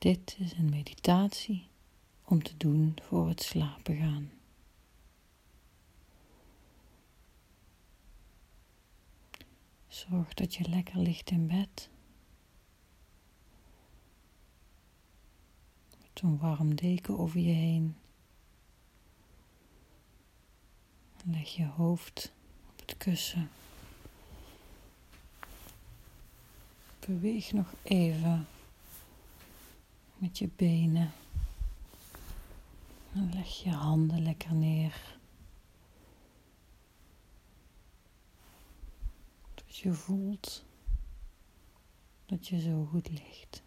Dit is een meditatie om te doen voor het slapen gaan. Zorg dat je lekker ligt in bed. Met een warm deken over je heen. Leg je hoofd op het kussen. Beweeg nog even met je benen. En leg je handen lekker neer. Dat je voelt dat je zo goed ligt.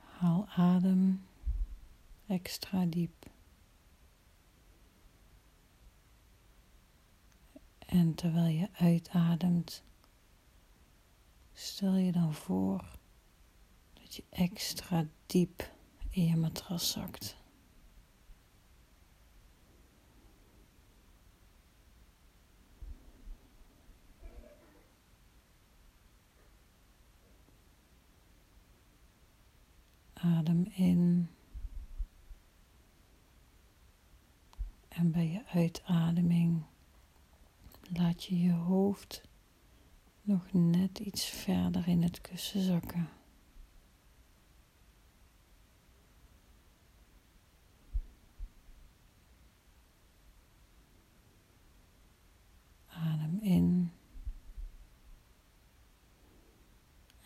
Haal adem extra diep. En terwijl je uitademt, stel je dan voor dat je extra diep in je matras zakt. Adem in. En bij je uitademing laat je je hoofd nog net iets verder in het kussen zakken. Adem in.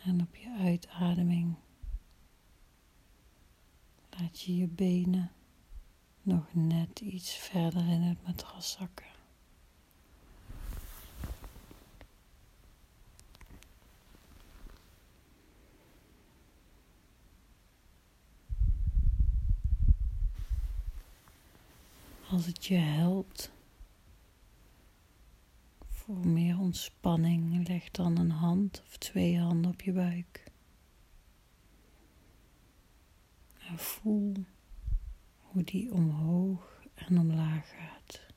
En op je uitademing laat je je benen nog net iets verder in het matras zakken. Als het je helpt voor meer ontspanning, leg dan een hand of twee handen op je buik. En voel hoe die omhoog en omlaag gaat.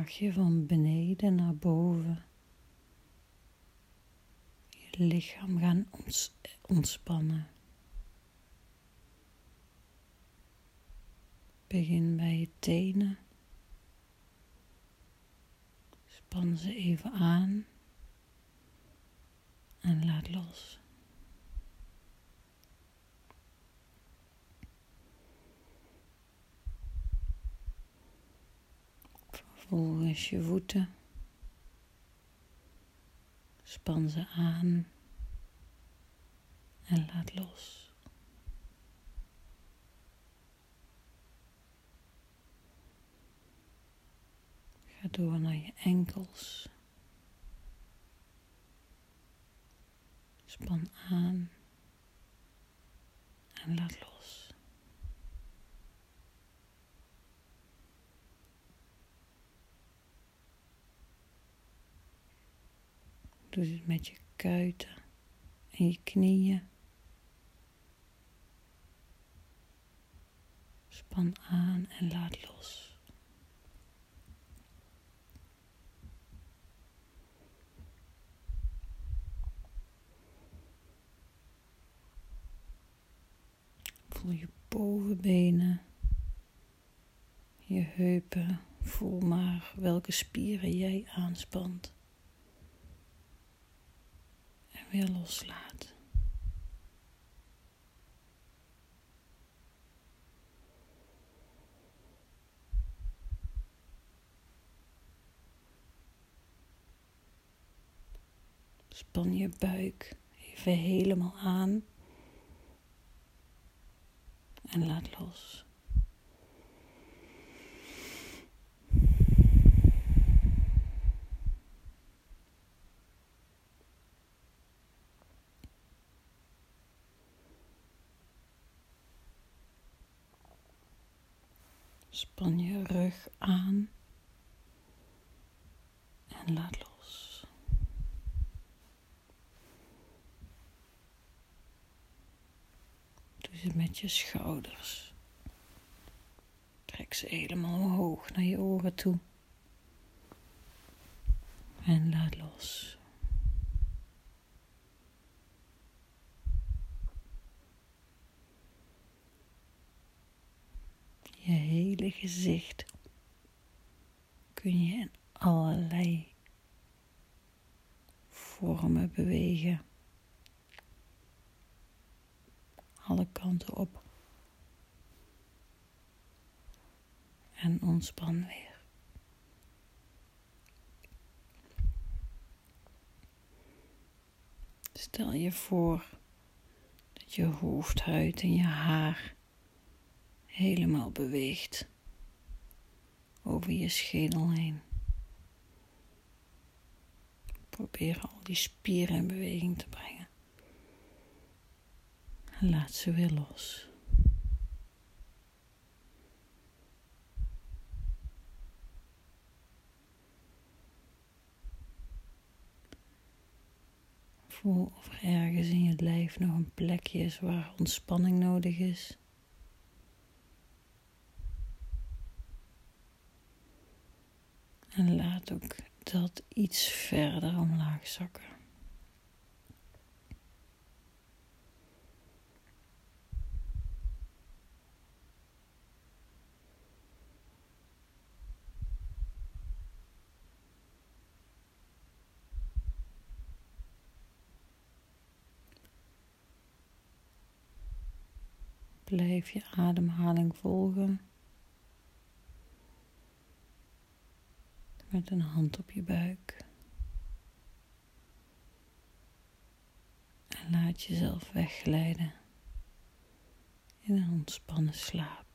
Mag je van beneden naar boven je lichaam gaan ontspannen. Begin bij je tenen. Span ze even aan en laat los. Vervolgens je voeten. Span ze aan en laat los. Ga door naar je enkels. Span aan en laat los. Met je kuiten en je knieën. Span aan en laat los. Voel je bovenbenen, je heupen. Voel maar welke spieren jij aanspant weer loslaat. Span je buik even helemaal aan en laat los. Span je rug aan en laat los. Doe ze met je schouders. Trek ze helemaal omhoog naar je oren toe. En laat los. Je gezicht kun je in allerlei vormen bewegen. Alle kanten op. En ontspan weer. Stel je voor dat je hoofdhuid en je haar helemaal beweegt over je schedel heen. Probeer al die spieren in beweging te brengen. En laat ze weer los. Voel of er ergens in je lijf nog een plekje is waar ontspanning nodig is. En laat ook dat iets verder omlaag zakken. Blijf je ademhaling volgen. Met een hand op je buik. En laat jezelf wegglijden in een ontspannen slaap.